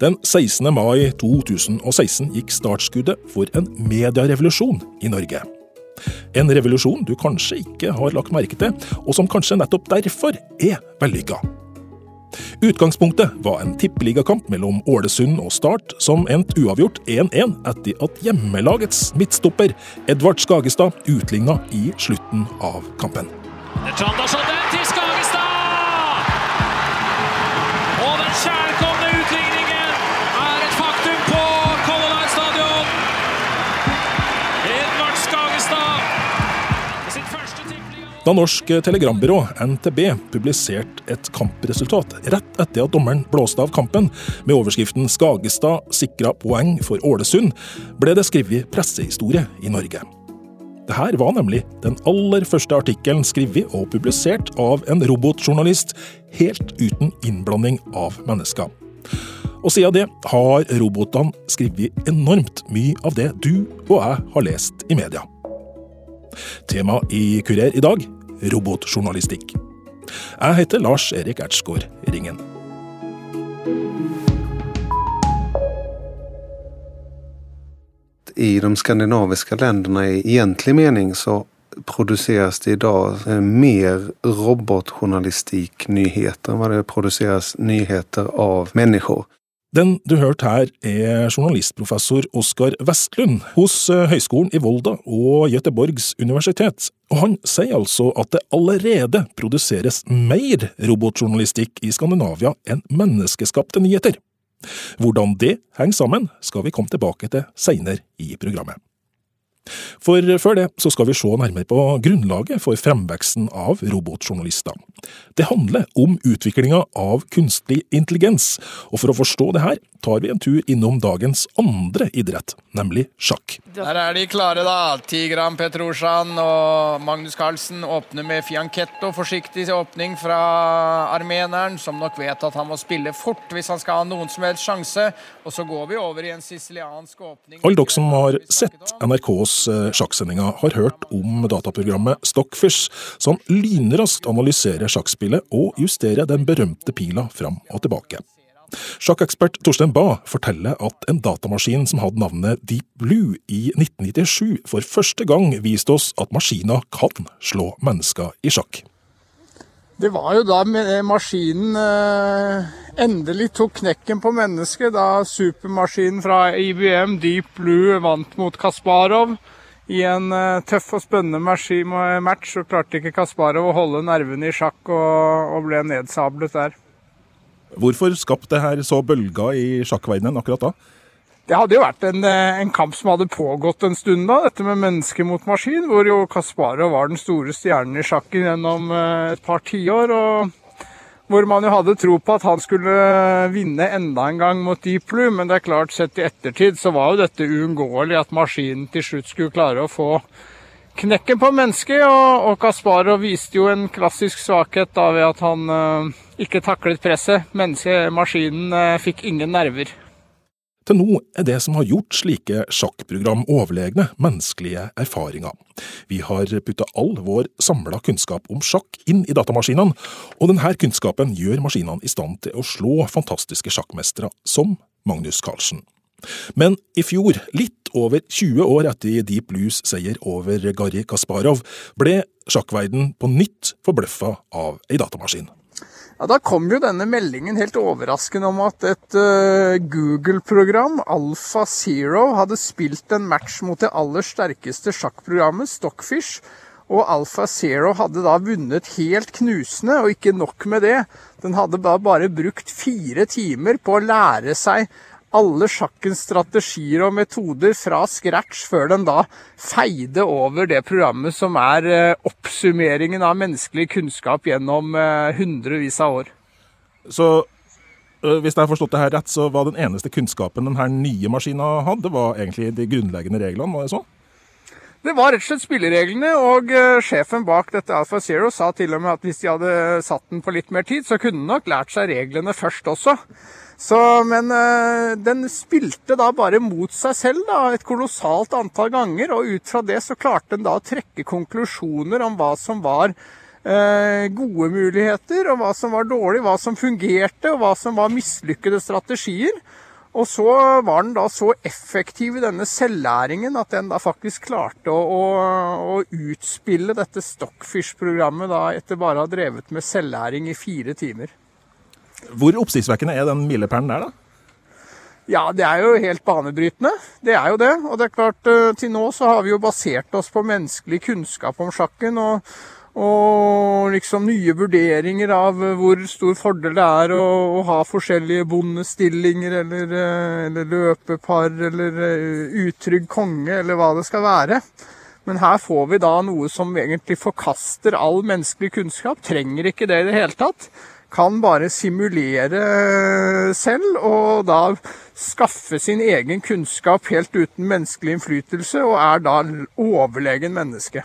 Den 16. mai 2016 gikk startskuddet for en medierevolusjon i Norge. En revolusjon du kanskje ikke har lagt merke til, og som kanskje nettopp derfor er vellykka. Utgangspunktet var en tippeligakamp mellom Ålesund og Start, som endte uavgjort 1-1 etter at hjemmelagets midtstopper Edvard Skagestad utligna i slutten av kampen. Det Da Norsk Telegrambyrå, NTB, publiserte et kampresultat rett etter at dommeren blåste av kampen, med overskriften 'Skagestad sikra poeng for Ålesund', ble det skrevet pressehistorie i Norge. Dette var nemlig den aller første artikkelen skrevet og publisert av en robotjournalist, helt uten innblanding av mennesker. Og siden det har robotene skrevet enormt mye av det du og jeg har lest i media. Tema i Kurer i dag robotjournalistikk. Jeg heter Lars Erik Ertsgaard Ringen. I de skandinaviske landene i egentlig mening så produseres det i dag mer robotjournalistikknyheter enn hva det produseres nyheter av människor. Den du hørte her, er journalistprofessor Oskar Vestlund hos eh, Høgskolen i Volda og Göteborgs universitet, og han sier altså at det allerede produseres mer robotjournalistikk i Skandinavia enn menneskeskapte nyheter. Hvordan det henger sammen, skal vi komme tilbake til seinere i programmet. For før det så skal vi se nærmere på grunnlaget for fremveksten av robotjournalister. Det handler om utviklinga av kunstig intelligens, og for å forstå det her tar vi en tur innom dagens andre idrett, nemlig sjakk. Der er de klare, da. Tigran Petrosjan og Magnus Carlsen åpner med fianchetto. Forsiktig åpning fra armeneren, som nok vet at han må spille fort hvis han skal ha noen som helst sjanse. Og så går vi over i en siciliansk åpning. Alle dere som har sett NRKs eh, sjakksendinga har hørt om dataprogrammet Stockfish, som lynraskt analyserer sjakkspillet og justerer den berømte pila fram og tilbake. Sjakkekspert Torstein Bae forteller at en datamaskin som hadde navnet Deep Blue i 1997 for første gang viste oss at maskiner kan slå mennesker i sjakk. Det var jo da maskinen eh, endelig tok knekken på mennesket, da supermaskinen fra IBM Deep Blue vant mot Kasparov. I en eh, tøff og spennende match så klarte ikke Kasparov å holde nervene i sjakk og, og ble nedsablet der. Hvorfor skapte det her så bølger i sjakkverdenen akkurat da? Det hadde jo vært en, eh, en, kamp som hadde pågått en stund da, dette med menneske mot maskin, hvor jo Kasparov var den store stjernen i sjakken gjennom eh, et par tiår. og hvor man jo hadde tro på at han skulle vinne enda en gang mot Deep Blue, men det er klart, sett i ettertid så var jo dette uunngåelig at maskinen til slutt skulle klare å få knekken på mennesket. Og, og Kasparov viste jo en klassisk svakhet da ved at han uh, ikke taklet presset. Mennesket, maskinen, uh, fikk ingen nerver. Til nå er det som har gjort slike sjakkprogram overlegne menneskelige erfaringer. Vi har putta all vår samla kunnskap om sjakk inn i datamaskinene, og denne kunnskapen gjør maskinene i stand til å slå fantastiske sjakkmestere som Magnus Carlsen. Men i fjor, litt over 20 år etter Deep Blues seier over Garri Kasparov, ble sjakkverden på nytt forbløffa av ei datamaskin. Ja, Da kom jo denne meldingen helt overraskende om at et uh, Google-program, Alpha Zero, hadde spilt en match mot det aller sterkeste sjakkprogrammet, Stockfish. Og Alpha Zero hadde da vunnet helt knusende, og ikke nok med det. Den hadde da bare brukt fire timer på å lære seg alle sjakkens strategier og metoder fra scratch, før den da feide over det programmet som er eh, oppsummeringen av menneskelig kunnskap gjennom eh, hundrevis av år. Så øh, hvis jeg har forstått det her rett, så var den eneste kunnskapen denne nye maskina hadde, var egentlig de grunnleggende reglene, var det sånn? Det var rett og slett spillereglene, og uh, sjefen bak dette Alpha Zero sa til og med at hvis de hadde satt den på litt mer tid, så kunne den nok lært seg reglene først også. Så, men øh, den spilte da bare mot seg selv da, et kolossalt antall ganger. Og ut fra det så klarte den da å trekke konklusjoner om hva som var øh, gode muligheter, og hva som var dårlig, hva som fungerte, og hva som var mislykkede strategier. Og så var den da så effektiv i denne selvlæringen at den da faktisk klarte å, å, å utspille dette Stockfish-programmet da etter bare å ha drevet med selvlæring i fire timer. Hvor oppsiktsvekkende er den milepælen der, da? Ja, det er jo helt banebrytende. Det er jo det. Og det er klart, eh, til nå så har vi jo basert oss på menneskelig kunnskap om sjakken. og og liksom nye vurderinger av hvor stor fordel det er å, å ha forskjellige bondestillinger eller, eh, eller, løpepar eller eh, utrygg konge eller hva det skal være. Men her får vi da noe som egentlig forkaster all menneskelig kunnskap. Trenger ikke det i det hele tatt. Kan bare simulere selv og da skaffe sin egen kunnskap helt uten menneskelig innflytelse, og er da overlegen menneske.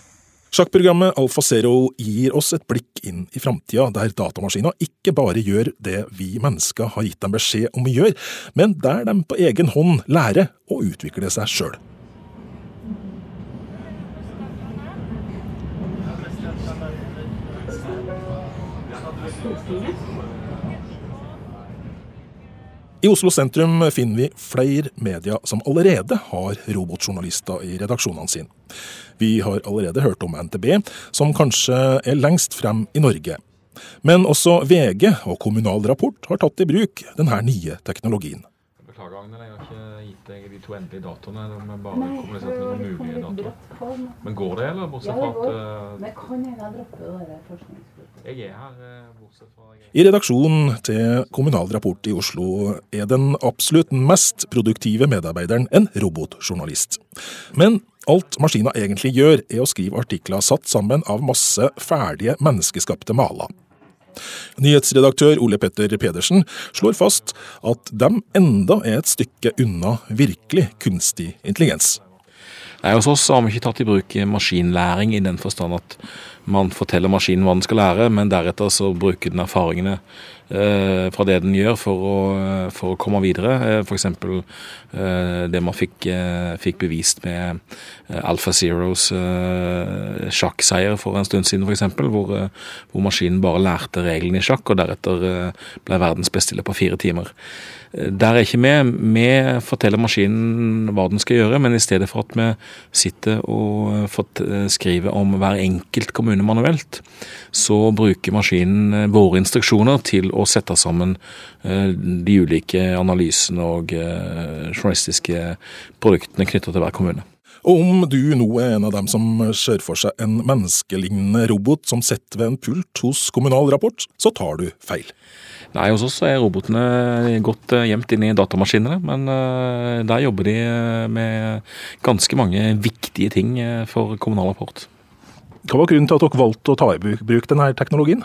Sjakkprogrammet AlfaZero gir oss et blikk inn i framtida, der datamaskiner ikke bare gjør det vi mennesker har gitt dem beskjed om å gjøre, men der de på egen hånd lærer å utvikle seg sjøl. I Oslo sentrum finner vi flere medier som allerede har robotjournalister i redaksjonene sine. Vi har allerede hørt om NTB, som kanskje er lengst frem i Norge. Men også VG og Kommunal Rapport har tatt i bruk denne nye teknologien. Beklager, Agnel, jeg har ikke gitt deg de to endelige datoene. De er bare kommunisert med noen mulige datoer. Men går det, eller? Bortsett fra at uh... Men kan hende jeg dropper det forskningsgruppa. Jeg er her, uh, bortsett fra I redaksjonen til Kommunal Rapport i Oslo er den absolutt mest produktive medarbeideren en robotjournalist. Men Alt maskina egentlig gjør, er å skrive artikler satt sammen av masse ferdige menneskeskapte maler. Nyhetsredaktør Ole Petter Pedersen slår fast at de enda er et stykke unna virkelig kunstig intelligens. Nei, Hos oss har vi ikke tatt i bruk maskinlæring i den forstand at man forteller maskinen hva den skal lære, men deretter så bruker den erfaringene eh, fra det den gjør for å, for å komme videre. Eh, F.eks. Eh, det man fikk, eh, fikk, bevist med eh, Alpha Zeros eh, sjakkseier for en stund siden, f.eks. Hvor, hvor maskinen bare lærte reglene i sjakk, og deretter ble verdens beste i fire timer. Der er ikke vi. Vi forteller maskinen hva den skal gjøre, men i stedet for at vi sitter og skriver om hver enkelt kommune manuelt, så bruker maskinen våre instruksjoner til å sette sammen eh, de ulike analysene og eh, journalistiske produktene knytta til hver kommune. Og om du nå er en av dem som ser for seg en menneskelignende robot som sitter ved en pult hos Kommunal Rapport, så tar du feil. Nei, Hos oss er robotene godt eh, gjemt inn i datamaskinene, men uh, der jobber de eh, med ganske mange viktige ting for kommunal rapport. Hva var grunnen til at dere valgte å ta i bruk denne teknologien?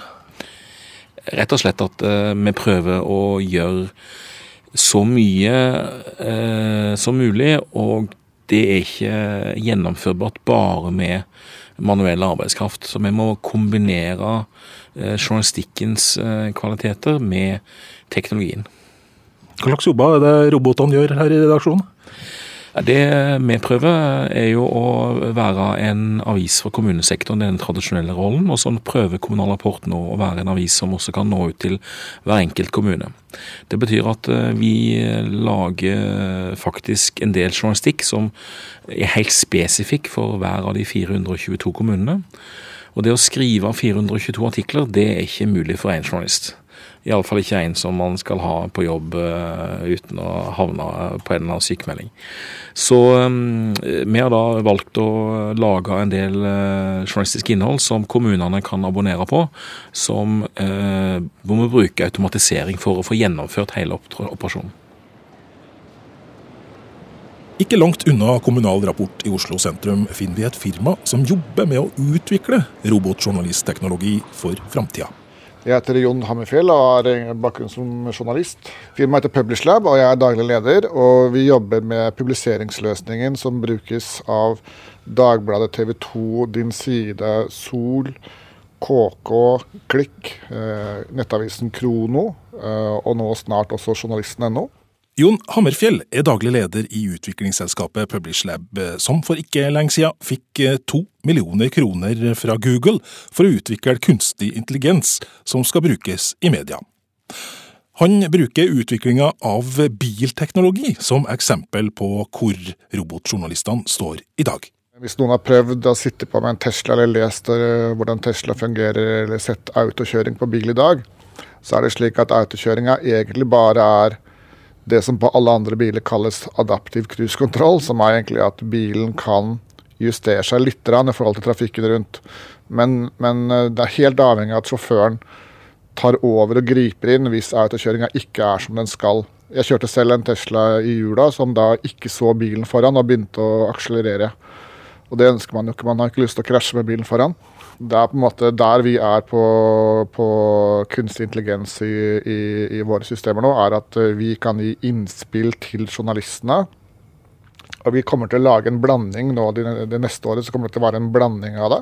Rett og slett at vi prøver å gjøre så mye eh, som mulig, og det er ikke gjennomførbart bare med manuell arbeidskraft. Så vi må kombinere Eh, journalistikkens eh, kvaliteter med teknologien. Hva slags jobber er det robotene gjør her i redaksjonen? Det vi prøver, er jo å være en avis for kommunesektoren, det den tradisjonelle rollen. Og så prøver Kommunal Rapport nå å være en avis som også kan nå ut til hver enkelt kommune. Det betyr at eh, vi lager faktisk en del journalistikk som er helt spesifikk for hver av de 422 kommunene. Og det å skrive 422 artikler, det er ikke mulig for en journalist. Iallfall ikke en som man skal ha på jobb uh, uten å havne på en eller annen sykemelding. Så um, vi har da valgt å lage en del journalistisk innhold som kommunene kan abonnere på, som, hvor vi bruker automatisering for å få gjennomført hele operasjonen. Ikke langt unna Kommunal Rapport i Oslo sentrum finner vi et firma som jobber med å utvikle robotjournalistteknologi for framtida. Jeg heter Jon Hammerfjell og har bakgrunn som journalist. Firmaet heter Publishlab og jeg er daglig leder. og Vi jobber med publiseringsløsningen som brukes av Dagbladet, TV 2, Din Side, Sol, KK, Klikk, eh, nettavisen Krono eh, og nå snart også journalisten.no. Jon Hammerfjell er daglig leder i utviklingsselskapet Publishlab, som for ikke lenge siden fikk eh, to millioner kroner fra Google for å utvikle kunstig intelligens som skal brukes i media. Han bruker utviklinga av bilteknologi som eksempel på hvor robotjournalistene står i dag. Hvis noen har prøvd å sitte på med en Tesla eller lest uh, hvordan Tesla fungerer, eller sett autokjøring på bil i dag, så er det slik at autokjøringa egentlig bare er det som på alle andre biler kalles adaptiv cruisekontroll, som er egentlig at bilen kan justere seg litt i forhold til trafikken rundt. Men, men uh, det er helt avhengig av at sjåføren tar over og griper inn hvis autokjøringa ikke er som den skal. Jeg kjørte selv en Tesla i jula som da ikke så bilen foran og begynte å akselerere. Og det ønsker man jo ikke. Man har ikke lyst til å krasje med bilen foran. Det er på en måte der vi er på, på kunstig intelligens i, i, i, våre systemer nå, er at eh, vi kan gi innspill til journalistene. Og vi kommer til å lage en blanding nå det, det neste året, så kommer det til å være en blanding av det.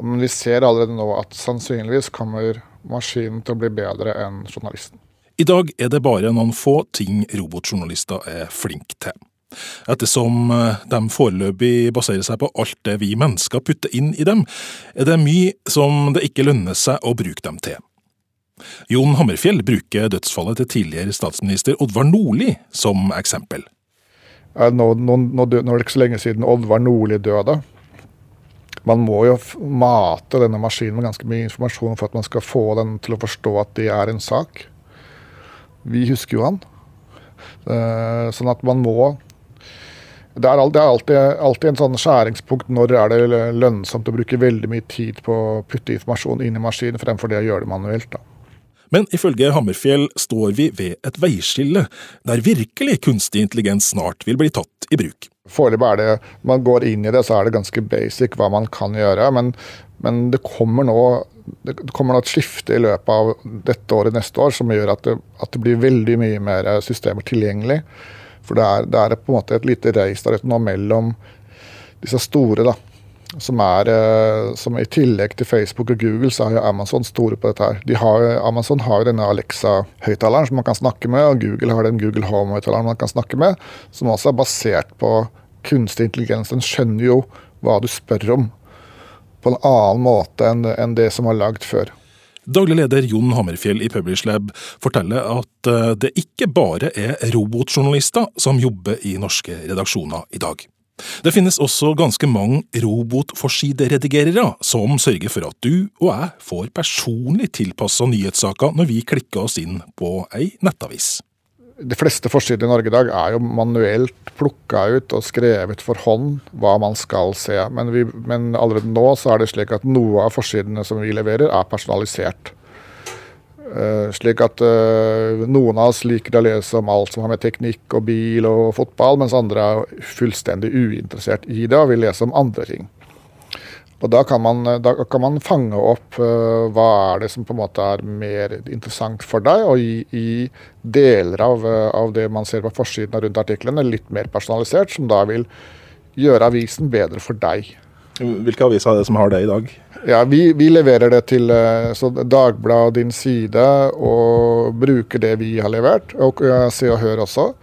Men vi ser allerede nå at sannsynligvis kommer maskinen til å bli bedre enn journalisten. I dag er det bare noen få ting robotjournalister er flinke til ettersom eh, de foreløpig baserer seg på alt det vi mennesker putter inn i dem, er det mye som det ikke lønner seg å bruke dem til. Jon Hammerfjell bruker dødsfallet til tidligere statsminister Oddvar Nordli som eksempel. Nå, nå, nå, nå er det ikke så lenge siden Oddvar Nordli døde. Man må jo mate denne maskinen med ganske mye informasjon for at man skal få den til å forstå at det er en sak. Vi husker jo han. Eh, sånn at man må det er, alltid, alltid, en sånn skjæringspunkt når er det lønnsomt å bruke veldig mye tid på å putte informasjon inn i maskinen, fremfor det å gjøre det manuelt. da. Men ifølge Hammerfjell står vi ved et veiskille, der virkelig kunstig intelligens snart vil bli tatt i bruk. Foreløpig er det, man går inn i det, så er det ganske basic hva man kan gjøre. Men, men det, kommer nå, det kommer nå et skifte i løpet av dette året, neste år, som gjør at det, at det blir veldig mye mer systemer tilgjengelig. For det er, det er, på en måte et lite race der ute nå mellom disse store, da. Som er eh, som I tillegg til Facebook og Google, så er jo Amazon store på dette. her. De har, Amazon har jo denne Alexa-høyttaleren som man kan snakke med, og Google har den Google Home-høyttaleren man kan snakke med, som også er basert på kunstig intelligens. Den skjønner jo hva du spør om, på en annen måte enn, enn det som var lagd før. Daglig leder Jon Hammerfjell i Publishlab forteller at eh, det ikke bare er robotjournalister som jobber i norske redaksjoner i dag. Det finnes også ganske mange robotforsideredigerere som sørger for at du og jeg får personlig tilpassa nyhetssaker når vi klikker oss inn på ei nettavis de fleste forsider i Norge i dag er jo manuelt plukka ut og skrevet for hånd hva man skal se. Men, vi, men, allerede nå så er det slik at noe av forsidene som vi leverer, er personalisert. Uh, slik at uh, noen av oss liker å lese om alt som har med teknikk og bil og fotball, mens andre er fullstendig uinteressert i det og vil lese om andre ting. Og da kan man, da kan man fange opp uh, hva er det som på en måte er mer interessant for deg, og gi, gi deler av, uh, av, det man ser på forsiden rundt artiklene, litt mer personalisert, som da vil gjøre avisen bedre for deg. Hvilke aviser er det som har det i dag? Ja, Vi, vi leverer det til uh, Dagbladet din side, og bruker det vi har levert. Og Se og Hør også.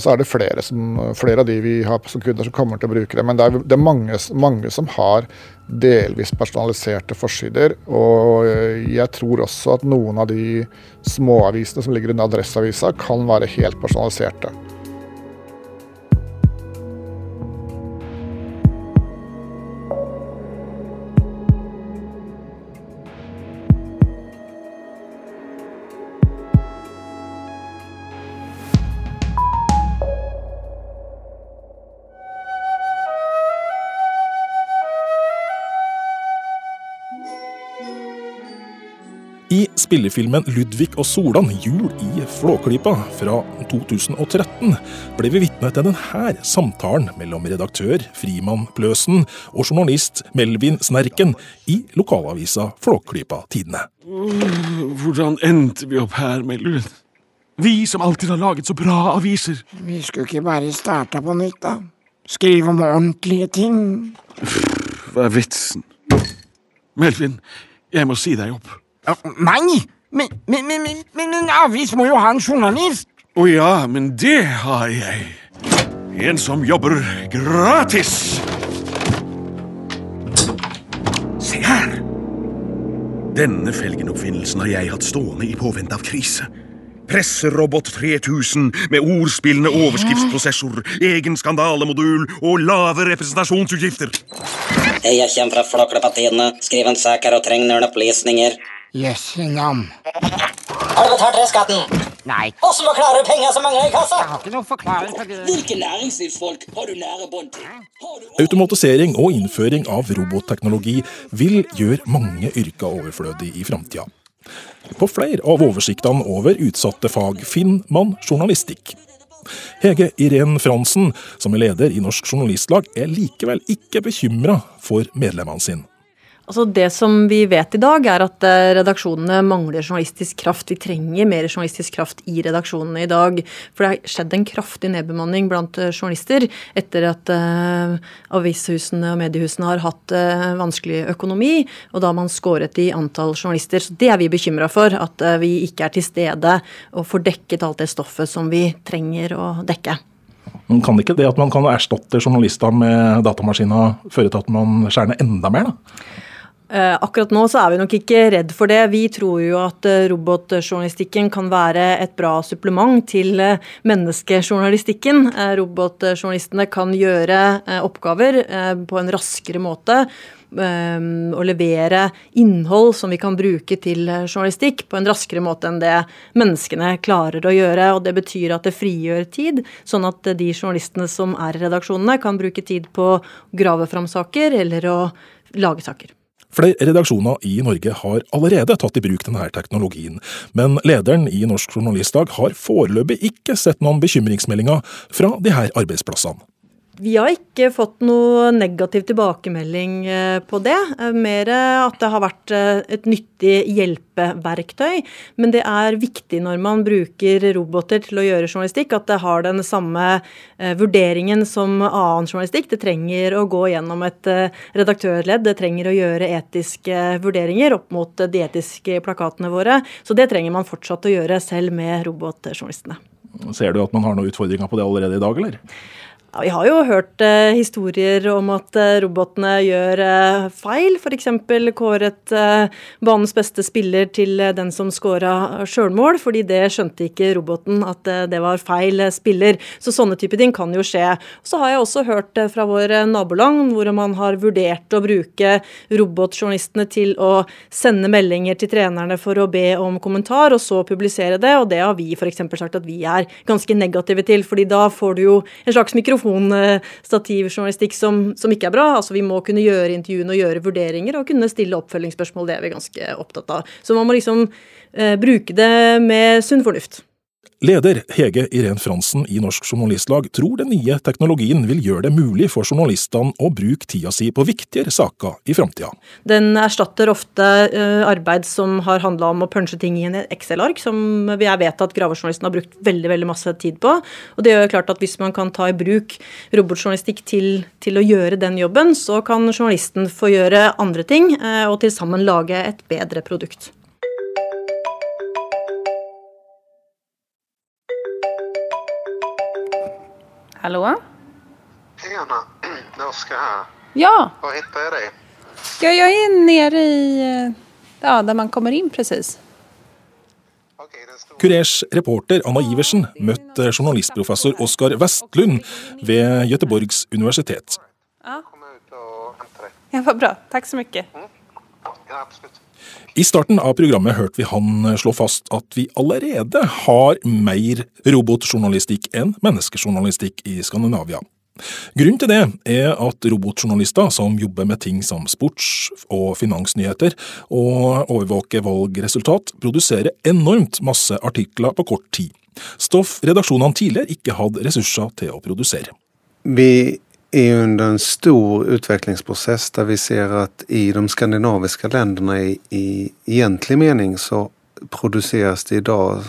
Og så er det flere, som, flere, av de vi har som kunder som kommer til å bruke det. Men det er, det er mange, mange, som har delvis personaliserte forsider. Og jeg tror også at noen av de småavisene som ligger under Adresseavisa, kan være helt personaliserte. Spillefilmen Ludvig og Solan jul i Flåklypa fra 2013 ble vi vitne til denne samtalen mellom redaktør Frimann Pløsen og journalist Melvin Snerken i lokalavisa Flåklypa Tidene. Hvordan endte vi opp her, Melvin? Vi som alltid har laget så bra aviser. Vi skulle ikke bare starta på nytt, da? Skrive om ordentlige ting. Hva er vitsen? Melvin, jeg må si deg opp. Nei! Men, men, men, men, en avis må jo ha en journalist. Å ja, men det har jeg. En som jobber gratis. Se her! Denne felgenoppfinnelsen har jeg hatt stående i påvente av krise. Presserobot 3000 med ordspillende overskriftsprosessor, egen skandalemodul og lave representasjonsutgifter. Jeg kommer fra Flåklypa-tidene. Skriver en sak her og trenger noen opplysninger. Jøsse navn. Har du betalt reskatten? Nei. Åssen forklarer du penger som mangler i kassa? Jeg har ikke noen forklaring på det. Hvilke næringslivsfolk har du nære bånd til? Automatisering og innføring av robotteknologi vil gjøre mange yrker overflødig i framtida. På flere av oversiktene over utsatte fag finner man journalistikk. Hege Irén Fransen, som er leder i Norsk Journalistlag, er likevel ikke bekymra for medlemmene sine. Altså Det som vi vet i dag, er at eh, redaksjonene mangler journalistisk kraft. Vi trenger mer journalistisk kraft i redaksjonene i dag. For det har skjedd en kraftig nedbemanning blant eh, journalister etter at uh, avishusene og mediehusene har hatt uh, vanskelig økonomi, og da har man skåret i antall journalister. Så det er vi bekymra for, at uh, vi ikke er til stede og får dekket alt det stoffet som vi trenger å dekke. Men kan ikke det at man kan erstatte journalister med datamaskiner føre til at man skjærer ned enda mer, da? Eh, akkurat nå så er vi nok ikke redd for det. Vi tror jo at eh, robotjournalistikken kan være et bra supplement til eh, menneskejournalistikken. Robotjournalistene kan gjøre oppgaver på en raskere måte og levere innhold som vi kan bruke til journalistikk på en raskere måte enn det menneskene klarer å gjøre. og Det betyr at det frigjør tid, sånn at de journalistene som er i redaksjonene, kan bruke tid på å grave fram saker eller å lage saker. Flere redaksjoner i Norge har allerede tatt i bruk denne teknologien, men lederen i Norsk Journalistdag har foreløpig ikke sett noen bekymringsmeldinger fra disse arbeidsplassene. Vi har ikke fått noe negativ tilbakemelding eh, på det. Eh, mer at det har vært eh, et nyttig hjelpeverktøy. Men det er viktig når man bruker roboter til å gjøre journalistikk, at det har den samme vurderingen som annen journalistikk. Det trenger å gå gjennom et redaktørledd, det trenger å gjøre etiske vurderinger opp mot de etiske plakatene våre. Så det trenger man fortsatt å gjøre selv med robotjournalistene. Ser du at man har noen utfordringer på det allerede i dag, eller? Ja, vi har jo hørt eh, historier om at eh, robotene gjør eh, feil. F.eks. kåret eh, banens beste spiller til eh, den som skåra sjølmål, fordi det skjønte ikke roboten at eh, det var feil spiller. Så sånne typer ting kan jo skje. Så har jeg også hørt fra våre naboland hvor man har vurdert å bruke robotjournalistene til å sende meldinger til trenerne for å be om kommentar, og så publisere det. Og det har vi f.eks. sagt at vi er ganske negative til, fordi da får du jo en slags mikrofon mikrofonstativjournalistikk som, som ikke er bra. Altså Vi må kunne gjøre intervjuene og gjøre vurderinger og kunne stille oppfølgingsspørsmål. Det er vi ganske opptatt av. Så man må liksom eh, bruke det med sunn fornuft. Leder Hege Irén Fransen i Norsk Journalistlag tror den nye teknologien vil gjøre det mulig for journalistene å bruke tida si på viktigere saker i framtida. Den erstatter ofte uh, arbeid som har handla om å punche ting i en Excel-ark, som vi vet at gravejournalisten har brukt veldig veldig masse tid på. Og det gjør klart at Hvis man kan ta i bruk robotjournalistikk til, til å gjøre den jobben, så kan journalisten få gjøre andre ting, uh, og til sammen lage et bedre produkt. Hallå? Tjena, det är Oskar här. Ja. Var hittar jag dig? ja, jag är nere i... eh, Ja, där man kommer in precis. Kurers reporter Anna Iversen møtte journalistprofessor Oskar Vestlund ved Göteborgs universitet. Ja, vad bra. Tack så mycket. I starten av programmet hørte vi han slå fast at vi allerede har mer robotjournalistikk enn menneskejournalistikk i Skandinavia. Grunnen til det er at robotjournalister som jobber med ting som sports- og finansnyheter og overvåker valgresultat, produserer enormt masse artikler på kort tid. Stoff redaksjonene tidligere ikke hadde ressurser til å produsere. Vi är under en stor utvecklingsprocess där vi ser att i de skandinaviska länderna i, i egentlig mening så produceras det idag eh,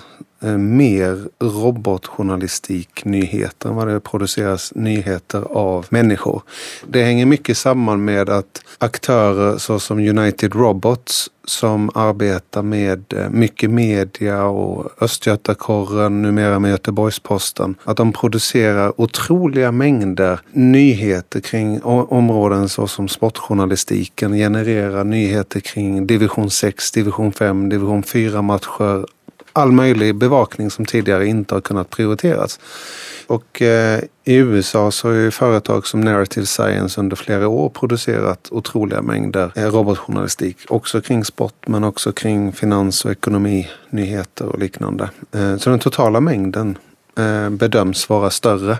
mer robotjournalistiknyheter än vad det produceras nyheter av människor. Det hänger mycket samman med att aktörer såsom United Robots som arbetar med eh, mycket media och Östgötakorren, numera med Göteborgsposten at de producerar otroliga mängder nyheter kring områden såsom sportjournalistiken, genererar nyheter kring division 6, division 5, division 4 matcher all möjlig bevakning som tidigare inte har kunnat prioriteras. Och eh, i USA så har ju företag som Narrative Science under flera år producerat otroliga mängder eh, robotjournalistik. Också kring sport men också kring finans och ekonominyheter och liknande. Eh, så den totala mängden eh, bedöms vara större.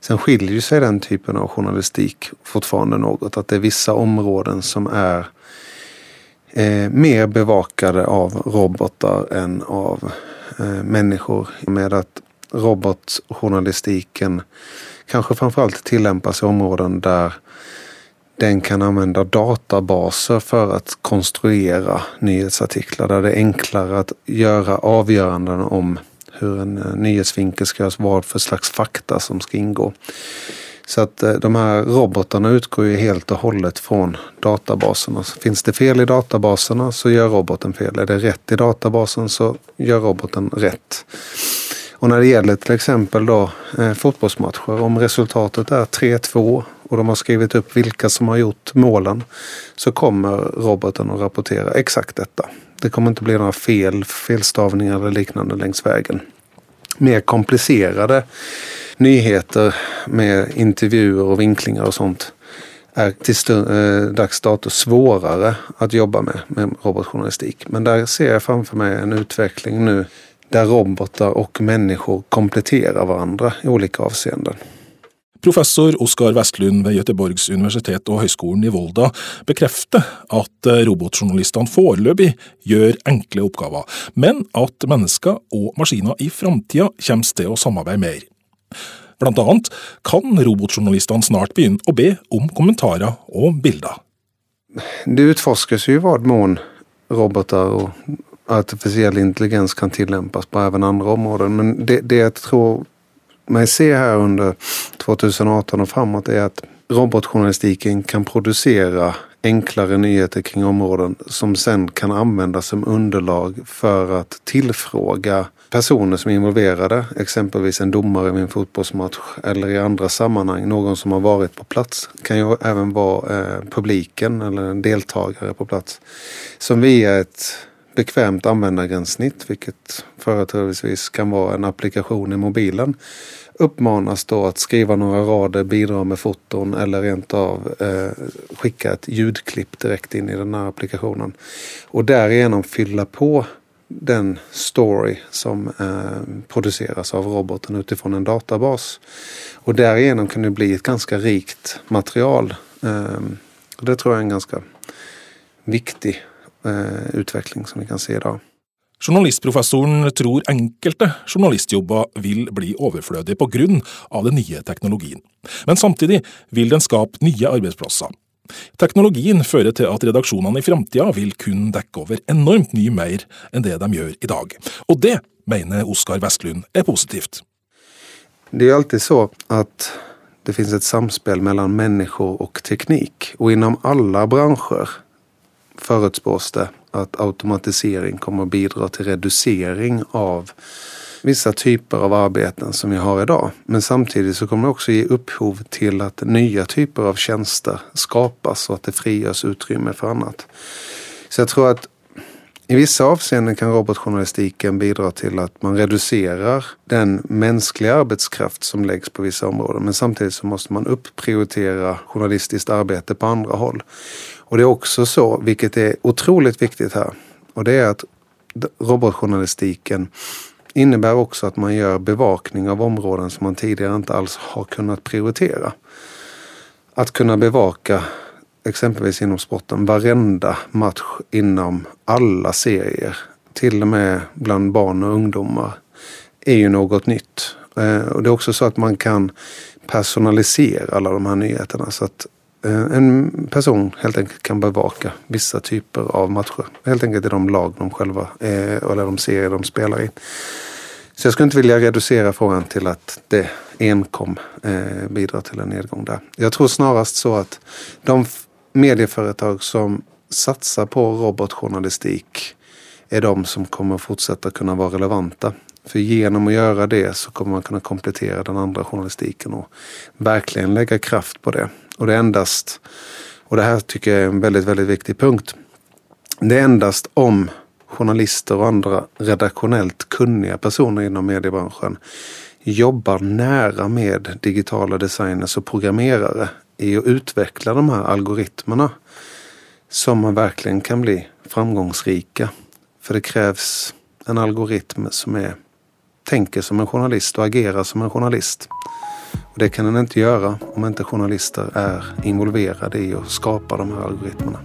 Sen skiljer sig den typen av journalistik fortfarande något. Att det är vissa områden som är eh, mer bevakade av robotar än av eh, människor. Med att robotjournalistiken kanske framförallt tillämpas i områden där den kan använda databaser för att konstruera nyhetsartiklar. Där det är enklare att göra avgöranden om hur en eh, nyhetsvinkel ska göras, vad för slags fakta som ska ingå. Så att eh, de här robotarna utgår ju helt och hållet från databaserna. Finns det fel i databaserna så gör roboten fel. Är det rätt i databasen så gör roboten rätt. Och när det gäller till exempel då eh, fotbollsmatcher, om resultatet är 3-2 och de har skrivit upp vilka som har gjort målen så kommer roboten att rapportera exakt detta. Det kommer inte bli några fel, felstavningar eller liknande längs vägen. Mer komplicerade nyheter med intervjuer och vinklingar och sånt är till eh, dags dato svårare att jobba med, med robotjournalistik. Men där ser jag framför mig en utveckling nu där robotar och människor kompletterar varandra i olika avseenden. Professor Oskar Vestlund ved Göteborgs universitet og Høgskolen i Volda bekrefter at robotjournalistene foreløpig gjør enkle oppgaver, men at mennesker og maskiner i framtida kommer til å samarbeide mer. Blant annet kan robotjournalistene snart begynne å be om kommentarer og bilder. Det utforskes jo hva mån roboter og artificiell intelligens kan tillämpas på även andre områder. Men det, det jeg tror meg se her under 2018 og framåt er at robotjournalistikken kan produsere enklere nyheter kring områden som sen kan användas som underlag for å tillfråga personer som är involverade, exempelvis en domare vid en fotbollsmatch eller i andra sammanhang, någon som har varit på plats. kan ju även vara eh, publiken eller en deltagare på plats. Som via ett bekvämt användargränssnitt, vilket företrädesvis kan vara en applikation i mobilen, uppmanas då att skriva några rader, bidra med foton eller rent av eh, skicka ett ljudklipp direkt in i den här applikationen. Och därigenom fylla på den story som eh, produseres av roboten utifrån en databas. Och därigenom kan det bli ett ganska rikt material. Eh, det tror jeg er en ganske viktig Eh, utvikling som vi kan se i dag. Journalistprofessoren tror enkelte journalistjobber vil bli overflødige pga. den nye teknologien. Men samtidig vil den skape nye arbeidsplasser. Teknologien fører til at redaksjonene i framtida vil kunne dekke over enormt mye mer enn det de gjør i dag. Og det mener Oskar Vestlund er positivt. Det er alltid så at det finnes et samspill mellom mennesker og teknikk, og innom alle bransjer forutspås det at automatisering kommer å bidra til redusering av vissa typer av arbeten som vi har idag. Men samtidigt så kommer det också ge upphov till att nya typer av tjänster skapas och att det frigörs utrymme för annat. Så jag tror att i vissa avseenden kan robotjournalistiken bidra til at man reduserer den menneskelige arbeidskraft som legges på vissa områder, Men samtidig så måste man upprioritera journalistisk arbete på andre håll. Og det er også så, vilket er utrolig viktig her, og det er at robotjournalistiken innebär också att man gör bevakning av områden som man tidigare inte alls har kunnat prioritera. Att kunna bevaka exempelvis inom sporten varenda match inom alla serier, till och med bland barn och ungdomar, är ju något nytt. Eh, och det är också så att man kan personalisera alla de här nyheterna så att en person helt enkelt kan bevaka vissa typer av matcher. Helt enkelt i de lag de själva är, eller de serier de spelar i. Så jeg skulle ikke vilja reducera frågan til at det enkom eh, bidrar til en nedgång der. Jeg tror snarast så at de medieföretag som satsar på robotjournalistik er de som kommer fortsätta kunna vara relevanta. For gjennom å gjøre det så kommer man kunne komplettere den andre journalistikken og virkelig legge kraft på det. Och det är endast, och det här tycker jag är en väldigt, väldigt viktig punkt. Det är endast om journalister och andra redaktionellt kunniga personer inom mediebranschen jobbar nära med digitala designers och programmerare i att utveckla de här algoritmerna som man verkligen kan bli framgångsrika. För det krävs en algoritm som är, tänker som en journalist och agerar som en journalist. Och det kan den inte göra om inte journalister är involverade i att skapa de här algoritmerna.